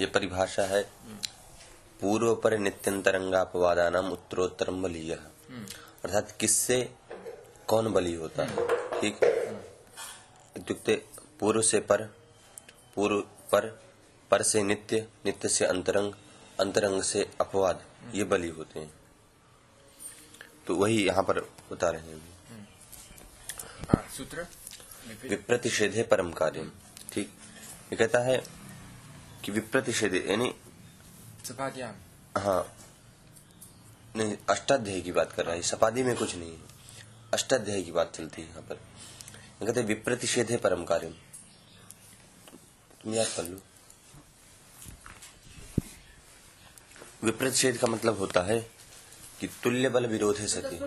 ये परिभाषा है। पूर्व पर नित्यंतरंगापवादानाम उत्तरोत्तरम बलीय। अर्थात किससे कौन बली होता है? ठीक? इत्युक्ते पूर्व से पर पूर्व पर पर से नित्य नित्य से अंतरंग अंतरंग से अपवाद ये बली होते हैं। तो वही यहाँ पर बता रहे हैं। हाँ, सूत्र। विप्रतिषेधे परम कार्य। ठीक? ये कहता है कि विप्रतिषेधे यानी सपाद्याम हाँ। नहीं अष्टाध्यायी की बात कर रहा है सपादी में कुछ नहीं है। अष्टाध्याय की बात चलती है यहाँ पर। कहते हैं है परम कार्य तुम याद कर लो। विप्रतिषेध का मतलब होता है कि तुल्य बल विरोध है सके